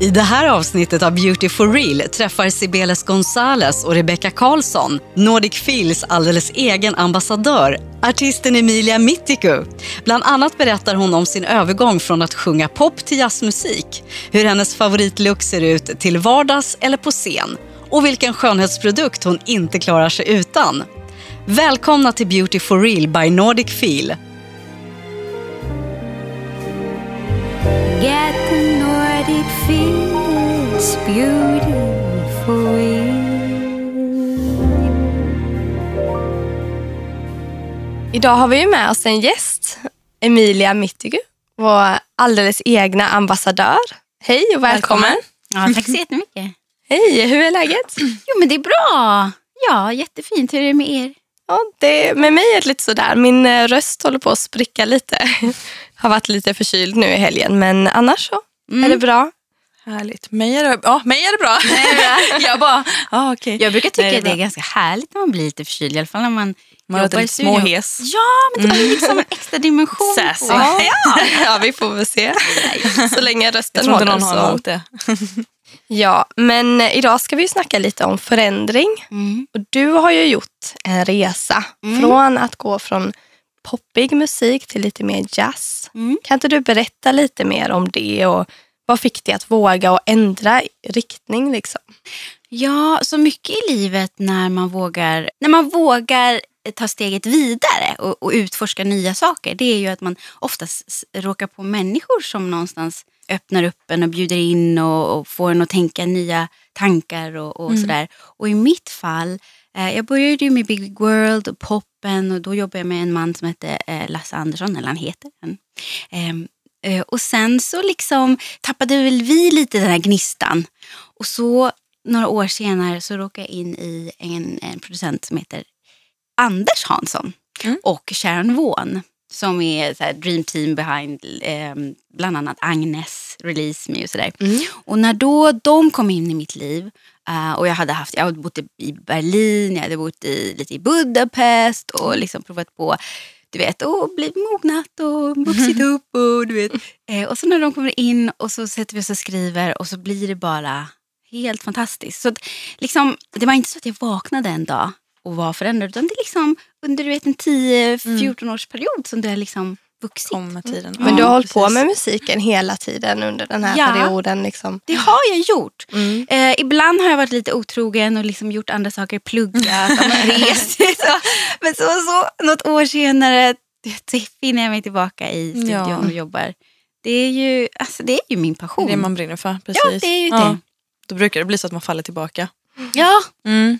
I det här avsnittet av Beauty for real träffar Sibeles Gonzales och Rebecca Karlsson Nordic Feels alldeles egen ambassadör, artisten Emilia Mittiku. Bland annat berättar hon om sin övergång från att sjunga pop till jazzmusik, hur hennes favoritlook ser ut till vardags eller på scen och vilken skönhetsprodukt hon inte klarar sig utan. Välkomna till Beauty for real by Nordic Feel. Get the Nordic feel, it's beautiful. Idag har vi med oss en gäst, Emilia Mittigu, vår alldeles egna ambassadör. Hej och välkommen. Ja, tack så jättemycket. Hej, hur är läget? Jo, men det är bra. Ja, jättefint. Hur är det med er? Ja, det, med mig är det lite sådär. Min eh, röst håller på att spricka lite. har varit lite förkyld nu i helgen, men annars så är det bra. Härligt. Mig är det, ja, mig är det bra. jag bara, ja okej. Jag brukar tycka Nej, det är att det är ganska härligt när man blir lite förkyld. I alla fall när man, Man låter lite småhes. Ja, men det blir liksom en extra dimension. Sassy. Ja, ja, vi får väl se. Så länge Jag rösten tror inte håller. någon har emot det. Ja, men eh, idag ska vi snacka lite om förändring. Mm. Och du har ju gjort en resa Mm. från att gå från poppig musik till lite mer jazz. Mm. Kan inte du berätta lite mer om det och vad fick dig att våga och ändra riktning? Liksom? Ja, så mycket i livet när man vågar, när man vågar ta steget vidare och, och utforska nya saker. Det är ju att man oftast råkar på människor som någonstans öppnar upp en och bjuder in och, och får en att tänka nya tankar och, och sådär. Och i mitt fall, jag började ju med Big World och poppen och då jobbade jag med en man som hette eh, Lasse Andersson, eller han heter. Han. Ehm, eh, och sen så liksom tappade väl vi lite den här gnistan. Och så några år senare så råkade jag in i en, en producent som heter Anders Hansson Mm. och Sharon Vaughan som är så dream team behind eh, bland annat Agnes, Release Me och sådär. Och när då de kom in i mitt liv eh, och jag hade haft, jag hade bott i Berlin, jag hade bott i, lite i Budapest och liksom provat på du vet, och blivit mognat och vuxit upp. Och, du vet. Eh, och så när de kommer in och så sätter vi oss och skriver och så blir det bara helt fantastiskt. Så att, liksom, det var inte så att jag vaknade en dag och var förändrad utan det är liksom under du vet, en 10-14 års period som det liksom vuxit. Kom med tiden. Men du Ja, har hållit på med musiken hela tiden under den här Ja. perioden. Liksom. Det har jag gjort. Mm. Eh, ibland har jag varit lite otrogen och liksom gjort andra saker, pluggat, rest. så. Men så, så något år senare det finner jag mig tillbaka i studion Ja. och jobbar. Det är ju, alltså, det är ju min Det passion. är det man brinner för. Precis. Ja, det är ju det. Då brukar det bli så att man faller tillbaka. Ja, Mm.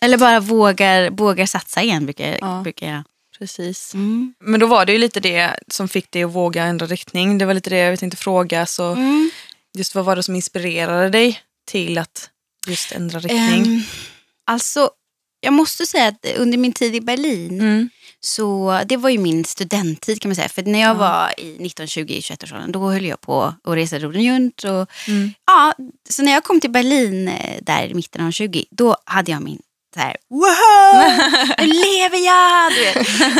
eller bara vågar, vågar satsa igen brukar, Ja. brukar jag. Precis. Mm. Men då var det ju lite det som fick dig att våga ändra riktning. Det var lite det jag tänkte fråga. Så Mm. just vad var det som inspirerade dig till att just ändra riktning? Ehm, alltså, jag måste säga att under min tid i Berlin Mm. Så det var ju min studenttid kan man säga. För när jag var i 19, 20, 21 års åldern då höll jag på att resa jorden runt. Och, Mm. ja, så när jag kom till Berlin eh, där i mitten av 20 då hade jag min så här, wow, nu lever jag!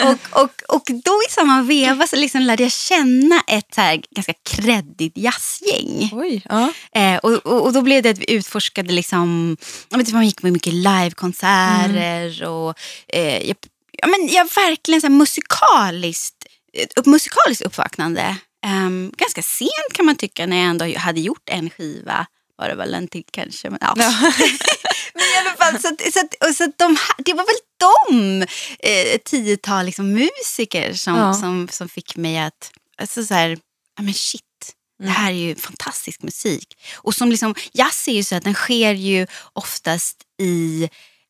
Och, och, och då i samma veva så liksom lärde jag känna ett så här ganska kreddigt jazzgäng. Oj, ja. Eh, och, och, och då blev det att vi utforskade liksom, vet, man gick på mycket livekonserter och eh, jag, ja, men jag verkligen så här musikaliskt, ett upp, musikaliskt uppvaknande. Ehm, ganska sent kan man tycka när jag ändå hade gjort en skiva. Var det väl en till kanske. Men, ja. men i alla fall, så, att- så, att- och så att de, det var väl de eh, tiotal liksom, musiker som, Ja. som, som fick mig att, alltså så här, ja men shit. Det här är ju fantastisk musik. Och som liksom, jazz är ju så att den sker ju oftast i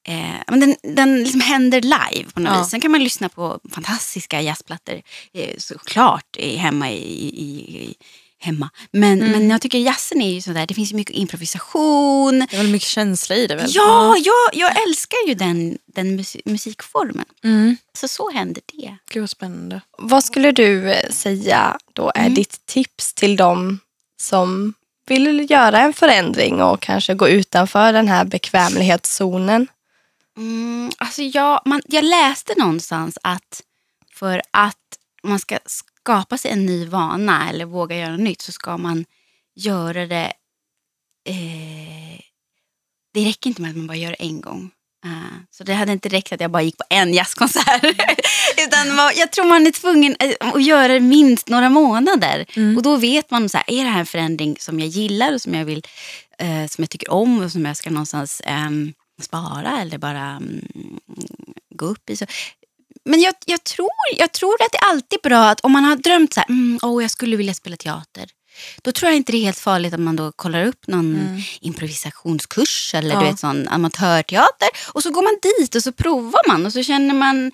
Eh, men den den liksom händer live på något Ja. vis. Sen kan man lyssna på fantastiska jazzplattor eh, såklart eh, hemma i, i, i hemma. Men, men jag tycker jazzen är ju sådär, det finns ju mycket improvisation. Det är väl mycket känsla i det väl? Ja, jag, jag älskar ju den, den musik, musikformen. Mm. Så så händer det. Gud vad spännande. Vad skulle du eh, säga då är Mm. ditt tips till dem som vill göra en förändring och kanske gå utanför den här bekvämlighetszonen? Mm, alltså jag, man, jag läste någonstans att för att man ska skapa sig en ny vana eller våga göra nytt så ska man göra det eh, det räcker inte med att man bara gör det en gång. Eh, så det hade inte räckt att jag bara gick på en jazzkonsert. Utan man, jag tror man är tvungen eh, att göra det minst några månader. Och då vet man, så här, är det här en förändring som jag gillar och som jag, vill, eh, som jag tycker om och som jag ska någonstans ehm, spara eller bara mm, gå upp i. Så, men jag, jag, tror, jag tror att det är alltid bra att om man har drömt så här, mm, oh, jag skulle vilja spela teater. Då tror jag inte det är helt farligt att man då kollar upp någon improvisationskurs eller Ja. du vet, sån amatörteater. Och så går man dit och så provar man och så känner man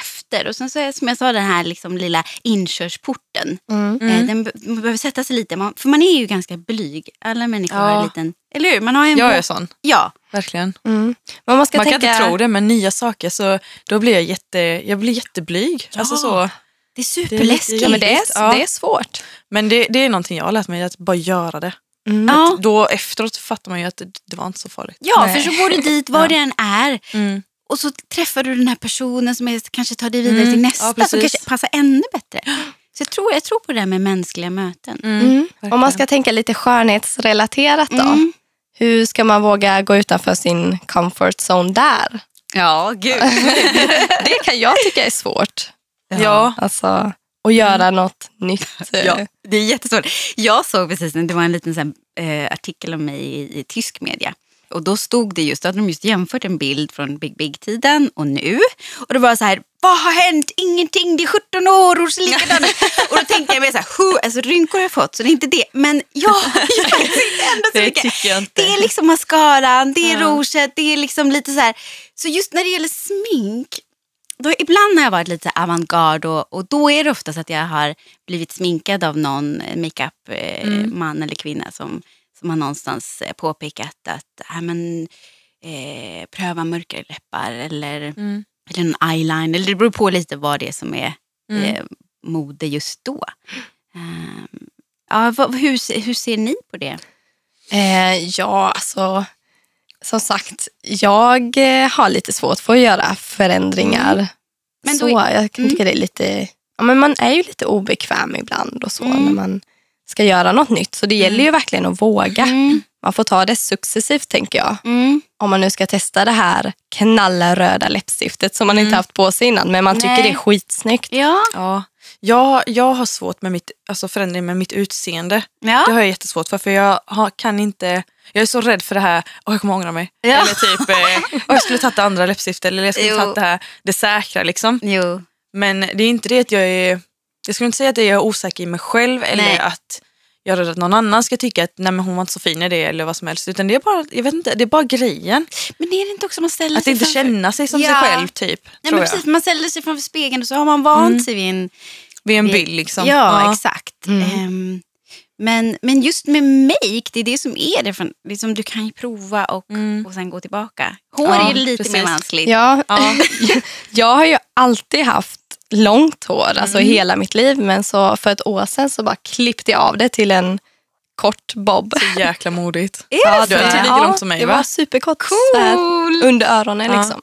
efter. Och sen så är som jag sa den här liksom lilla inkörsporten. Eh, den be- man behöver sätta sig lite, man, för man är ju ganska blyg. Alla människor har Ja. en liten, eller hur? Man har en Jag är sån, Ja, verkligen. Mm. Men man ska Man kan tänka... inte tro det, men nya saker så då blir jag, jätte, jag blir jätteblyg. Alltså så. det är Det är superläskigt. Ja, men det, är, Ja. det är svårt. Men det, det är någonting jag har lärt mig, att bara göra det. Mm. Ja. Då efteråt fattar man ju att det, det var inte så farligt. Ja, Nej. för så går du dit var Ja. det än är. Mm. Och så träffar du den här personen som är, kanske tar dig vidare Mm, till ja, nästa som precis. kanske passar ännu bättre. Så jag tror, jag tror på det här med mänskliga möten. Mm. Om man ska tänka lite skönhetsrelaterat då. Mm. Hur ska man våga gå utanför sin comfort zone där? Ja, gud. Det kan jag tycka är svårt. Ja. Alltså, att göra något nytt. ja, det är jättesvårt. Jag såg precis, det var en liten sån här, eh, artikel om mig i, i tysk media. Och då stod det just, då hade de just jämfört en bild från Big Big-tiden och nu. Och det var så här, vad har hänt? Ingenting, det är 17 år och så likadant. och då tänkte jag mer så här, "Hu, alltså rynkor har jag fått så det är inte det. Men ja, jag sitter ändå så Det mycket. tycker jag inte. Det är liksom mascaran, det är Ja. rouget, det är liksom lite så här. Så just när det gäller smink, då ibland har jag varit lite så avantgarde och, och då är det oftast att jag har blivit sminkad av någon makeup-man eh, man eller kvinna som, som har någonstans eh, påpekat att äh, men, eh, pröva mörkare läppar eller, Mm. eller en eyeliner. Eller det beror på lite vad det är som är Mm. eh, mode just då. Ehm, ja, vad, hur, hur ser ni på det? Eh, ja, alltså som sagt, jag eh, har lite svårt för att göra förändringar. Mm. Men då så är- jag kan Mm. tycka det är lite, ja, men man är ju lite obekväm ibland och så Mm. när man ska göra något nytt. Så det gäller ju verkligen att våga. Mm. Man får ta det successivt tänker jag. Mm. Om man nu ska testa det här knallröda läppstiftet som man inte haft på sig innan. Men man tycker Nej. det är skitsnyggt. Ja. Ja. Jag, jag har svårt med mitt, alltså förändring med mitt utseende. ja. Det har jag jättesvårt för, för jag har, kan inte, jag är så rädd för det här, och jag kommer ångra mig. Ja. Eller typ, eh, "Åh, jag skulle tagit det andra läppstiftet eller jag skulle tagit det här, det säkra liksom. Jo. Men det är inte det att jag är, jag skulle inte säga att jag är osäker i mig själv eller Nej. att jag är rädd att någon annan ska tycka att nej, men hon var inte så fin i det eller vad som helst. Utan det är bara, jag vet inte, det är bara grejen. Men är det inte också man ställer Att sig inte framför... känna sig som Ja. sig själv typ. Nej, tror men jag. precis, man ställer sig framför spegeln och så har man vant sig vid en... Vid en vid- bild liksom. Ja, exakt. Mm. Ehm, men, men just med make, det är det som är det. Från, liksom, du kan ju prova och, Mm. och sen gå tillbaka. Hår Ja, är ju lite precis. mer vanskligt. Ja, Ja. jag har ju alltid haft långt hår, alltså Mm. hela mitt liv. Men så för ett år sedan så bara klippte jag av det till en kort bob. Så jäkla modigt. Är Ja, det du så? inte lika långt som mig, det va? var superkort. här, Cool! Under öronen Ja. liksom.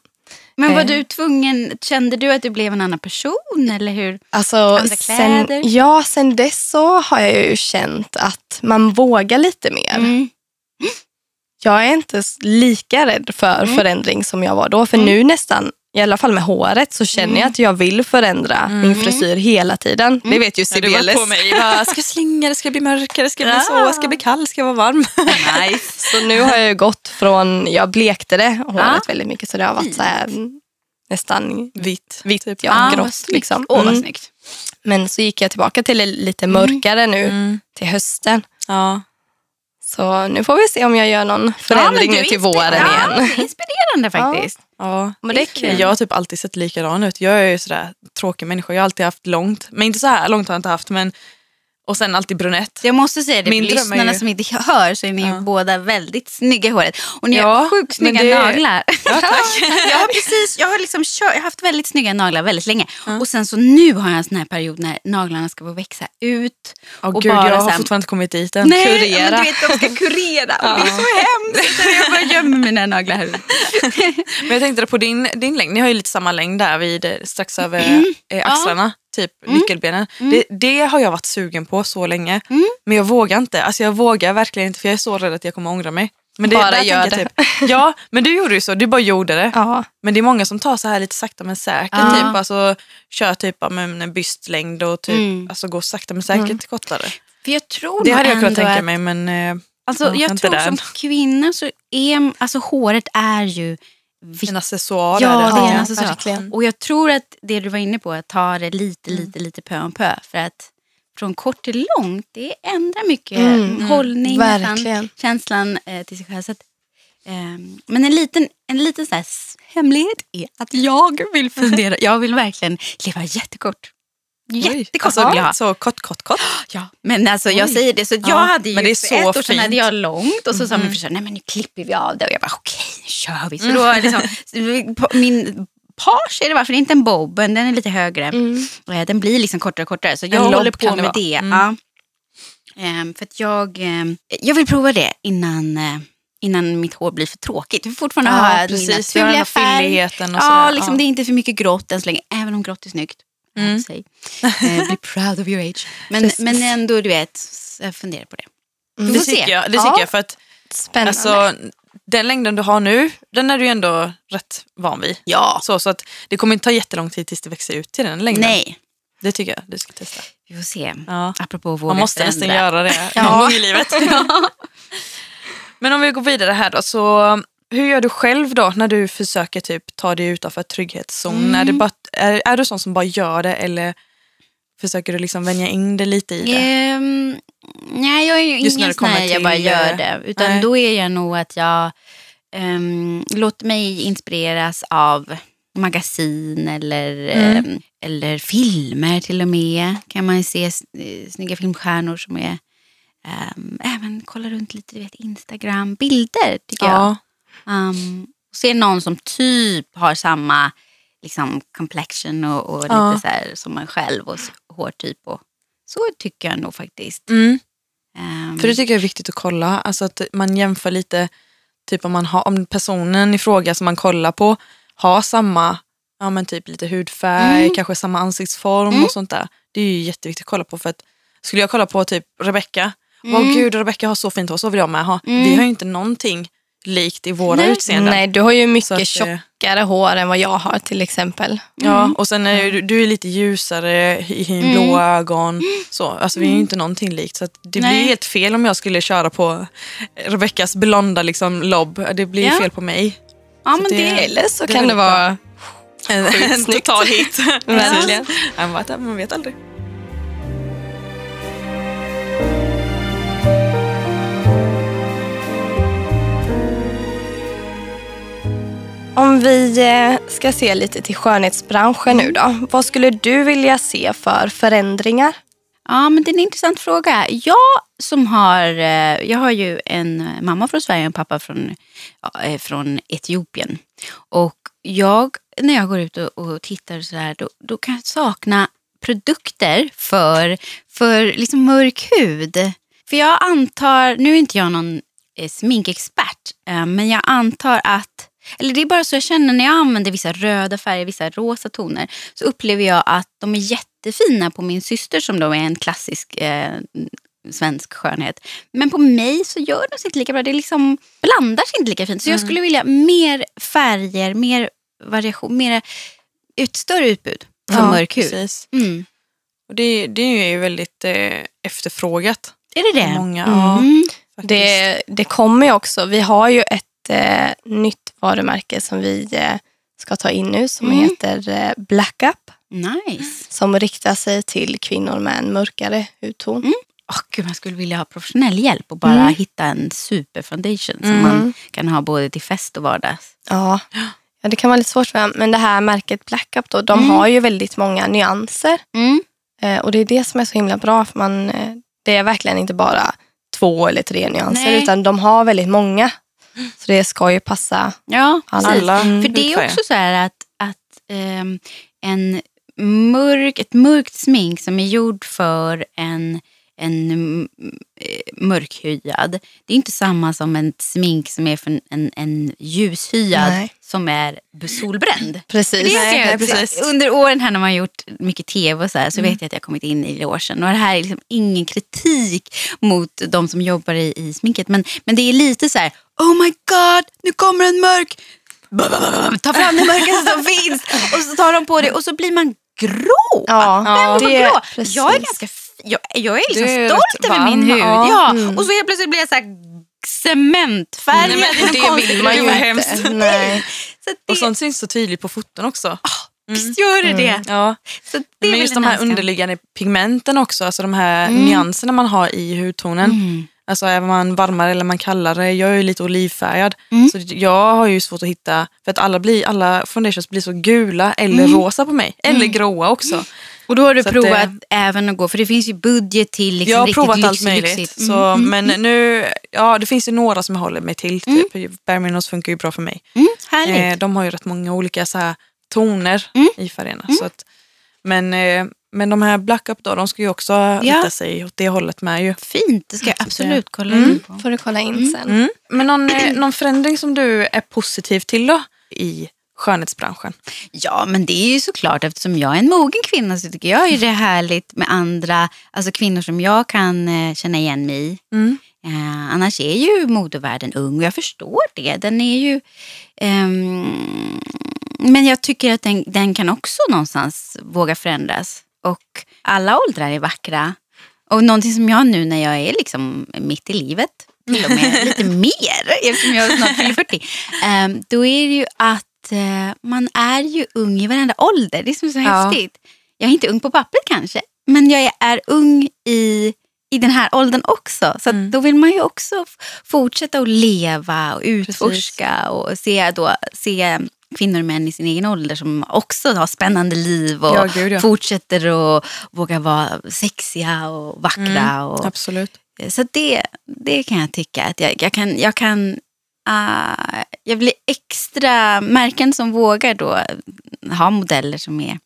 Men var Eh. du tvungen, kände du att du blev en annan person? Eller hur? Alltså, Andra sen, ja, sen dess så har jag ju känt att man vågar lite mer. Mm. Jag är inte lika rädd för Mm. förändring som jag var då. För nu nästan, i alla fall med håret, så känner Mm. jag att jag vill förändra min frisyr hela tiden. Det vet ju Ja, Sibeles. Bara, ska jag slinga det, ska jag bli mörkare, ska jag bli Ja. så, ska jag bli kall, ska jag vara varm. Nice. Så nu har jag ju gått från, jag blekte det håret Ja. väldigt mycket så det har varit så här, mm, nästan Vitt. vitt, typ. ja, Ah, grått. Liksom. Åh, vad Mm. snyggt. Men så gick jag tillbaka till det lite mörkare nu Mm. till hösten. Ja. Så nu får vi se om jag gör någon förändring Ja, nu till våren ja, igen. det är Inspirerande faktiskt. Ja. Men det är kul. Jag har typ alltid sett likadan ut. Jag är ju sådär tråkig människa. Jag har alltid haft långt. Men inte så här långt har jag inte haft. Men, och sen alltid brunett. Jag måste säga det Min för lyssnarna ju- som inte hör så är ni Ja. båda väldigt snygga i håret. Och ni Ja, har sjukt snygga det- naglar. jag har precis, jag har liksom kör, jag har haft väldigt snygga naglar väldigt länge. Och sen så nu har jag en sån här period när naglarna ska få växa ut. Åh Och gud, bara jag har här- fortfarande inte kommit dit än. Nej, kurera. men du vet de ska kurera och det är så hemskt. Jag bara gömmer mina naglar här. Men jag tänkte på din, din längd. Ni har ju lite samma längd där vid eh, strax över eh, axlarna. Typ nyckelbenen. Det, det har jag varit sugen på så länge. Men jag vågar inte. Alltså jag vågar verkligen inte för jag är så rädd att jag kommer ångra mig. Men det, Bara gör jag Typ, ja, men du gjorde ju så. Du bara gjorde det. Ja. Men det är många som tar så här lite sakta men säkert. Typ, alltså, kör typ med en bystlängd och typ, Mm. alltså, går sakta men säkert kortare. För jag tror Det hade jag kunnat tänka att- mig men eh, Alltså, Ja, jag inte tror som kvinna så är alltså, håret är ju. En accessoar Ja, det är en accessoar. verkligen. Och jag tror att det du var inne på, att ta det lite, lite, lite pö om pö. För att från kort till långt, det ändrar mycket Mm, hållning, nästan, känslan eh, till sig själv. Så att, ehm, men en liten, en liten så hemlighet är att jag vill fundera. Jag vill verkligen leva jättekort. Jättekort alltså, vill jag ha. Så kort, kort, kort. Ja, men alltså jag Oj. säger det, så jag Ja, hade ju men det är för så ett år sedan hade jag långt och så sa min frisör, nej men nu klipper vi av det och jag bara okej, nu kör vi. Så då är det liksom, min page är det varför det är inte en bob, men den är lite högre. Mm. Eh, Den blir liksom kortare och kortare så jag lob håller på med det. Mm. Ja. Ehm, för att jag, ehm, jag vill prova det innan, eh, innan mitt hår blir för tråkigt. Vill fortfarande Ja, precis. Vi har den naturliga här färg. Ja, liksom, Ja. det är inte för mycket grått än så länge, även om grått är snyggt. Mm. Eh, be proud of your age. Men, Precis. men ändå, du vet, jag funderar på det. Mm. Vi Det tycker jag. Det Ja. tycker jag för att Spännande. alltså, den längden du har nu, den är du ändå rätt van vid. Ja. Så, så att det kommer inte ta jättelång tid tills det växer ut till den längden. Nej, Det tycker jag du ska testa. vi får se. Ja. Apropå våga Man måste nästan göra det Ja. någon gång i livet. Men om vi går vidare här då. Så hur gör du själv då när du försöker typ ta dig utanför trygghetszonen? Mm. Är, det bara, är, är du sån som bara gör det eller försöker du liksom vänja in det lite i det? Ehm, nej, jag är ju Just ingen sån här jag bara gör eh, det. Utan nej. då är jag nog att jag um, låter mig inspireras av magasin eller, Mm. ehm, eller filmer till och med. Kan man se eh, snygga filmstjärnor som är um, även kolla runt lite, du vet, Instagram, bilder tycker jag. Ja. Um, och se någon som typ har samma liksom, complexion och, och lite Ja. så här, som man själv och hårtyp. Och, så tycker jag nog faktiskt. Mm. Um, För det tycker jag är viktigt att kolla. Alltså att man jämför lite, typ om, man har, om personen i fråga som man kollar på har samma, ja men typ lite hudfärg, Mm. kanske samma ansiktsform Mm. och sånt där. Det är ju jätteviktigt att kolla på för att skulle jag kolla på typ Rebecca, Mm. åh gud Rebecca har så fint hår, så vill jag med ha. Mm. Vi har ju inte någonting likt i våra Nej. utseenden. Nej, du har ju mycket att, eh, tjockare hår än vad jag har till exempel. Ja, och sen är ju, du är lite ljusare, i, Mm. blå ögon. Så, alltså, vi är ju inte någonting likt. Så att det Nej. blir helt fel om jag skulle köra på Rebeckas blonda liksom, lobb. Det blir Ja. fel på mig. ja, så men det- det, Eller så Det kan det vara... En, total hit. Man vet aldrig. Om vi eh, ska se lite till skönhetsbranschen nu då. Vad skulle du vilja se för förändringar? ja, men det är en intressant fråga. Jag som har, eh, jag har ju en mamma från Sverige och en pappa från, ja, eh, från Etiopien. Och jag, när jag går ut och, och tittar så här, då, då kan jag sakna produkter för, för liksom mörk hud. För jag antar, nu är inte jag någon sminkexpert, men jag antar att eller det är bara så jag känner när jag använder vissa röda färger, vissa rosa toner. Så upplever jag att de är jättefina på min syster som då är en klassisk eh, svensk skönhet. Men på mig så gör de sig inte lika bra. Det liksom blandar sig inte lika fint. Så jag skulle vilja mer färger, mer variation, mer, ett större utbud för mörk hud. Precis. Mm. Och det, det är ju väldigt eh, efterfrågat. Är det det? Många, ja, Mm. Det, det kommer ju också. Vi har ju ett eh, nytt varumärke som vi eh, ska ta in nu som Mm. heter eh, Black Up. Nice. Som riktar sig till kvinnor med en mörkare hudton. Mm. Åh, gud, man skulle vilja ha professionell hjälp och bara Mm. hitta en superfoundation som Mm. man kan ha både till fest och vardags. Ja. ja, det kan vara lite svårt. Men det här märket Black Up då, de Mm. har ju väldigt många nyanser. Mm. Eh, och det är det som är så himla bra. För man, eh, det är verkligen inte bara två eller tre nyanser Nej. utan de har väldigt många. Så det ska ju passa Ja, alla. Alla Mm. För det är också så här att, att ehm, en mörk, ett mörkt smink som är gjord för en, en mm, eh, mörkhyad. Det är inte samma som en smink som är för en, en ljushyad Nej. som är solbränd. Precis. Det Nej, precis. Under åren här när man har gjort mycket tv och så, här, så Mm. vet jag att jag kommit in i logen. Och det här är liksom ingen kritik mot de som jobbar i, i sminket. Men, men det är lite så här, oh my god, nu kommer en mörk. Ta fram det mörkaste som finns. Och så tar de på det och så blir man grå. Ja, Vem var det- grå? precis. Jag är ganska jag, jag är liksom är stolt över min hud. ja. Ja. Mm. Och så helt plötsligt blir jag så här cementfärgad. Nej, men det vill man ju hemskt. Nej. Så det, Och sånt syns så tydligt på foton också. visst gör det det. Ja. Så det är Men just de här önskan. underliggande pigmenten också, alltså de här Mm. nyanserna man har i hudtonen. Mm. Alltså är man varmare eller man kallare, jag är ju lite olivfärgad. Mm. Så jag har ju svårt att hitta, för att alla, blir, alla foundations blir så gula eller Mm. rosa på mig. Eller gråa också. Och då har du Så provat det- även att gå, för det finns ju budget till liksom jag har riktigt provat lyx, allt möjligt. lyxigt. Så, Mm, mm, Men nu, ja det finns ju några som jag håller mig till. Typ. Bare Minerals funkar ju bra för mig. mm, härligt. Eh, de har ju rätt många olika så här, toner Mm. i färgerna. Så att, men, eh, men de här Black Up då, de ska ju också rikta sig åt det hållet med ju. Fint, det ska jag absolut kolla Mm. in på. får du kolla in sen. Mm. Men någon, eh, någon förändring som du är positiv till då i skönhetsbranschen? Ja, men det är ju såklart eftersom jag är en mogen kvinna så tycker jag ju det är härligt med andra, alltså kvinnor som jag kan eh, känna igen mig i. Mm. Eh, annars är ju modevärlden ung och jag förstår det. Den är ju... ehm, men jag tycker att den, den kan också någonstans våga förändras. Och alla åldrar är vackra. Och någonting som jag nu när jag är liksom mitt i livet, till och med lite mer eftersom jag snart fyller 40. ehm, då är det ju att eh, man är ju ung i varenda ålder. Det är som så Ja. häftigt. Jag är inte ung på pappret kanske, men jag är, ung i, i den här åldern också. Så Mm. då vill man ju också fortsätta att leva och utforska och se, då, se kvinnor och män i sin egen ålder som också har spännande liv och Ja, gud, ja. fortsätter att våga vara sexiga och vackra. Mm, Och, Absolut. så det, det kan jag tycka att jag, jag kan, jag kan ah, jag blir extra, märken som vågar då ha modeller som är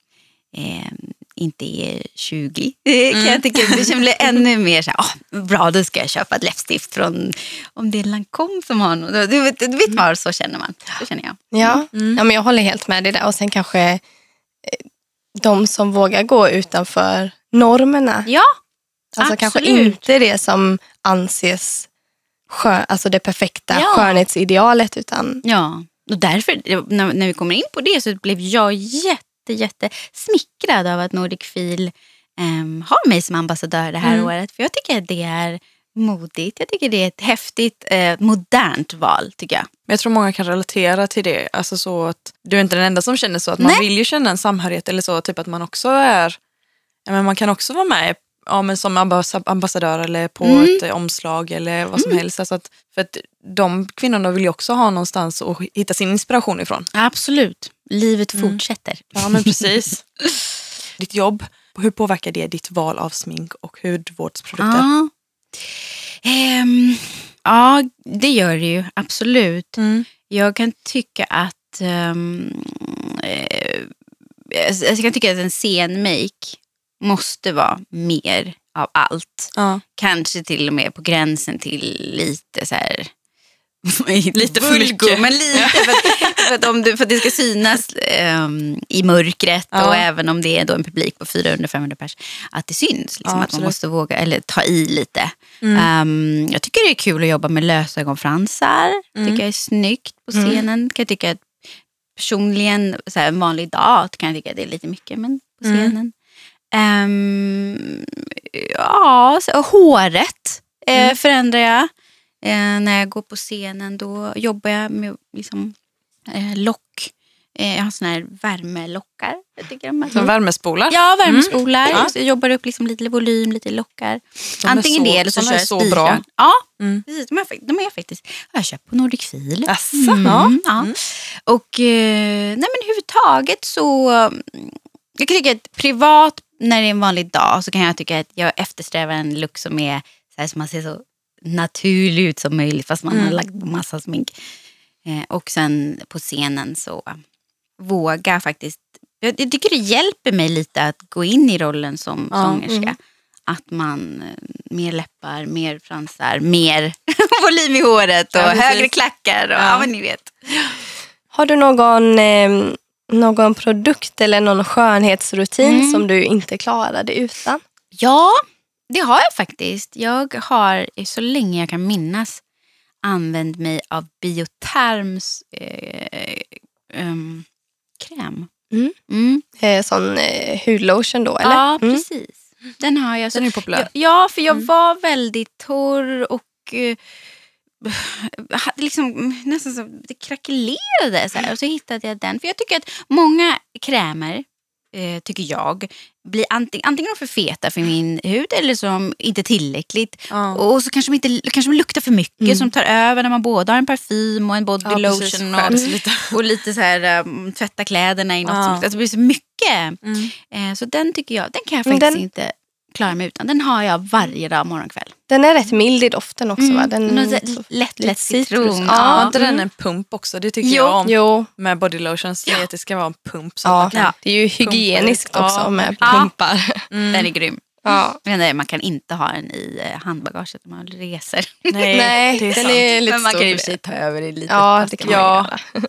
eh, inte är 20. Det kan jag tycka det känns blir ännu mer så här, "Åh, bra då ska jag köpa ett läppstift från, om det är Lancome som har något. Du vet, du vet vad, så känner man. Så känner jag. Ja, ja men jag håller helt med dig där. Och sen kanske eh, de som vågar gå utanför normerna. Ja, Alltså kanske absolut. inte det som anses skö, alltså det perfekta Ja. skönhetsidealet. Utan Ja, och därför när, när vi kommer in på det så blev jag jätte, jätte smickrad av att Nordic Feel ehm, har mig som ambassadör det här Mm. året. För jag tycker att det är modigt. Jag tycker det är ett häftigt, eh, modernt val tycker jag. Men jag tror många kan relatera till det. Alltså så att du är inte den enda som känner så. Att man Nej. vill ju känna en samhörighet eller så. Typ att man också är, ja, men man kan också vara med ja, men som ambass- ambassadör eller på Mm. ett eh, omslag eller vad som helst. Alltså att, för att de kvinnorna vill ju också ha någonstans att hitta sin inspiration ifrån. Absolut. Livet Mm. fortsätter. Ja men precis. ditt jobb, hur påverkar det ditt val av smink och hudvårdsprodukter? Ja. Ehm, ja, det gör det ju. Absolut. Mm. Jag kan tycka att alltså, jag kan tycka att en scenmake måste vara mer av allt. Ja. Kanske till och med på gränsen till lite så här Lite vulgo. Men lite för att, för att, om du, för att det ska synas ehm, i mörkret Ja. och även om det är då en publik på 400-500 pers. Att det syns. Liksom, Ja, att man måste våga eller ta i lite. Mm. Ehm, jag tycker det är kul att jobba med lösögonfransar. Mm. tycker jag är snyggt på scenen. Kan jag tycka att personligen, så här, en vanlig dag kan jag tycka att det är lite mycket. Men på Mm. Ehm, ja, håret eh, Mm. förändrar jag. Eh, när jag går på scenen då jobbar jag med liksom, eh, lock. Eh, jag har såna här värmelockar. Jag tycker de är Som värmespolar? Ja, värmespolar. Mm. Ja. Så jag jobbar upp liksom lite volym, lite lockar. De Antingen så- det eller så kör är jag så spikar. bra. Ja, Mm. precis. De är, de är faktiskt... Jag har köpt på Nordic Feel. Asså, Mm, ja. ja. Mm. Och nej men överhuvudtaget så... mm, Jag kan tycka att privat, när det är en vanlig dag, så kan jag tycka att jag eftersträvar en look som är så här, som man ser så naturlig ut som möjligt fast man har Mm. lagt på massa smink. Eh, och sen på scenen så våga faktiskt. Jag, jag tycker det hjälper mig lite att gå in i rollen som Ja, sångerska. mm. att man eh, mer läppar, mer fransar, mer volym i håret och Ja, högre klackar. Och, ja. men ni vet. Har du någon, eh, någon produkt eller någon skönhetsrutin Mm. som du inte klarar dig utan? Ja, det har jag faktiskt. Jag har så länge jag kan minnas använt mig av Bioterms eh, ehm, kräm. Mm. Mm. Eh, sån eh, hudlotion då, eller? Ja, Mm. precis. Den har jag. Så, Den är populär. ja, ja, för jag var väldigt torr och eh, liksom nästan så det krackelerade. Så här. Och så hittade jag den. För jag tycker att många krämer, eh, tycker jag, blir antingen, antingen för feta för min hud eller som inte tillräckligt. Ja. Och så kanske de, inte, kanske de luktar för mycket Mm. som tar över när man både har en parfym och en body Ja, precis. lotion. Skär Och, lite. och lite så här, um, tvätta kläderna i något Ja. som, alltså det blir så mycket. Mm. Eh, så den tycker jag, den kan jag faktiskt den- inte klara mig utan. Den har jag varje dag morgon kväll. Den är rätt mild i doften också va? Den, lätt, lätt citrus. citron. Ja, Har Ja. inte den Mm. en pump också? Det tycker Jo. jag om. Jo, Med body lotions. Att det ska vara en pump. Så ja. Ja. det är ju hygieniskt Ja, också med pumpar. Mm. Den är grym. Ja. Men nej, man kan inte ha den i eh, handbagaget när man reser. Nej, Nej, det är den sant. är lite Men man kan i för sig ta över det lite. Ja, det kan Ja. man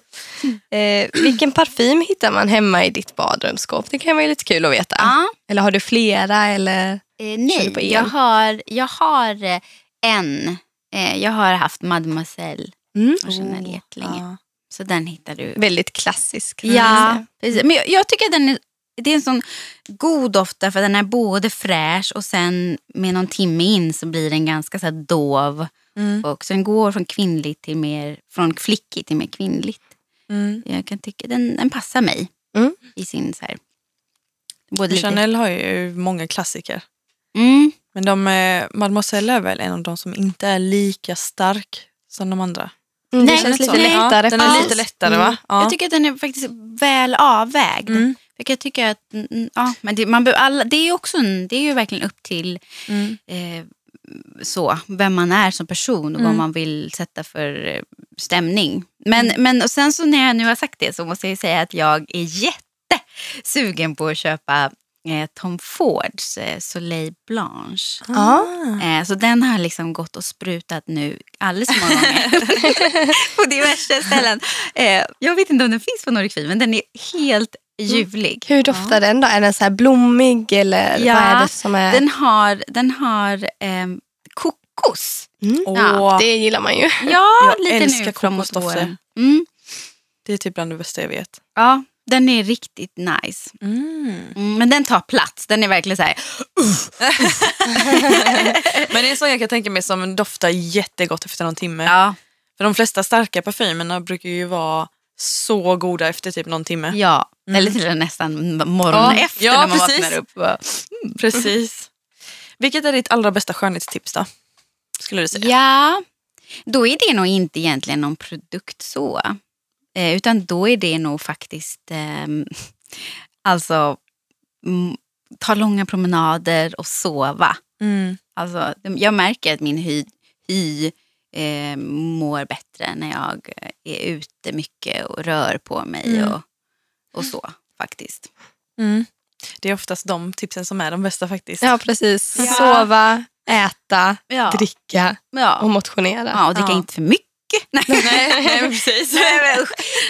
eh, vilken parfym hittar man hemma i ditt badrumsskåp? Det kan vara lite kul att veta. Ja. Eller har du flera? Eller? Eh, nej, jag har, jag har eh, en. Eh, jag har haft Mademoiselle Mm. och Chanel jättelänge. Ja. Så den hittar du. Väldigt klassisk. Ja, precis. Men jag, jag tycker den är, det är en sån god doft för den är både fräsch och sen med någon timme in så blir den ganska så här dov. Mm. Och så den går från kvinnligt till mer, från flickigt till mer kvinnligt. Mm. Jag kan tycka den, den passar mig Mm. i sin så här. Både lite, Chanel har ju många klassiker. mm, Men de, eh, Mademoiselle är väl en av de som inte är lika stark som de andra. Mm, det Nej, känns så. lite Nej. lättare. Den är lite lättare Mm. va? Ja. Jag tycker att den är faktiskt väl avvägd. Mm. För jag tycker att, mm, ja, men det, man, alla, det är också en, det är ju verkligen upp till Mm. eh, så, vem man är som person och vad Mm. man vill sätta för eh, stämning. Men, men och sen så när jag nu har sagt det så måste jag säga att jag är jättesugen på att köpa eh, Tom Fords eh, Soleil Blanche. Ja. Eh, så den har liksom gått och sprutat nu alldeles för många gånger på diverse ställen. Eh, jag vet inte om den finns på Nordic men den är helt ljuvlig. Hur doftar den då? Är den så här blommig eller Ja, vad är det som är? Den har, den har ehm, kokos. Mm. Åh, Ja, Det gillar man ju. Ja, Jag lite älskar nu framåt kokosdofter. våren. Mm, Det är typ bland det bästa jag vet. ja, den är riktigt nice. Mm. Mm, men den tar plats. Den är verkligen så här. Men det är en sån jag kan tänka mig som doftar jättegott efter någon timme. Ja, För de flesta starka parfymerna brukar ju vara så goda efter typ någon timme. ja. Mm. eller till och med nästan morgonen Ja, efter ja, när man precis. vaknar upp. Och, Precis. Vilket är ditt allra bästa skönhetstips då? Skulle du säga? Ja, då är det nog inte egentligen någon produkt så. Eh, utan då är det nog faktiskt ehm, alltså mm, ta långa promenader och sova. Mm. Alltså, jag märker att min hy, hy eh, mår bättre när jag är ute mycket och rör på mig Mm. och, och så faktiskt. Mm. Det är oftast de tipsen som är de bästa faktiskt. Ja, precis. Ja. Sova, äta, Ja. dricka och Ja, motionera. ja och dricka Ja. inte för mycket. Nej. nej, precis. Nej, men,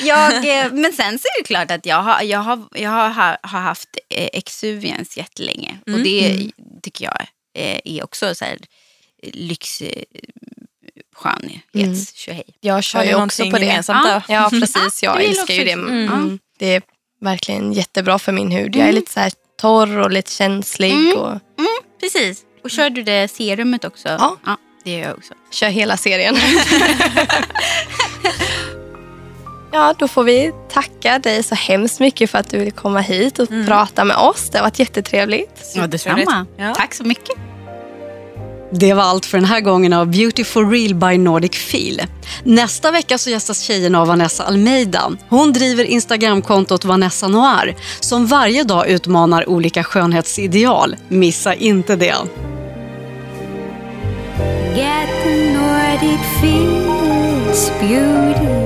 jag, eh, men sen så är det klart att jag har, jag har, jag har, har haft eh, Exuvians jättelänge. Mm. Och det tycker jag eh, är också så här lyx eh, skönhets tjohej. Jag kör ju också på det. Ja, ja precis. Jag vill älskar ju det. Mm. Mm. Det är verkligen jättebra för min hud. Jag är Mm. lite så här torr och lite känslig Mm. och Precis. Och kör du det serumet också? Ja. det gör jag också. kör hela serien. Ja, då får vi tacka dig så hemskt mycket för att du ville komma hit och prata med oss. Det har varit jättetrevligt. Ja, detsamma. Ja. Tack så mycket. Det var allt för den här gången av Beauty for Real by Nordic Feel. Nästa vecka så gästas tjejen av Vanessa Almeida. Hon driver Instagramkontot Vanessa Noir som varje dag utmanar olika skönhetsideal. Missa inte det. Get the Nordic feels beauty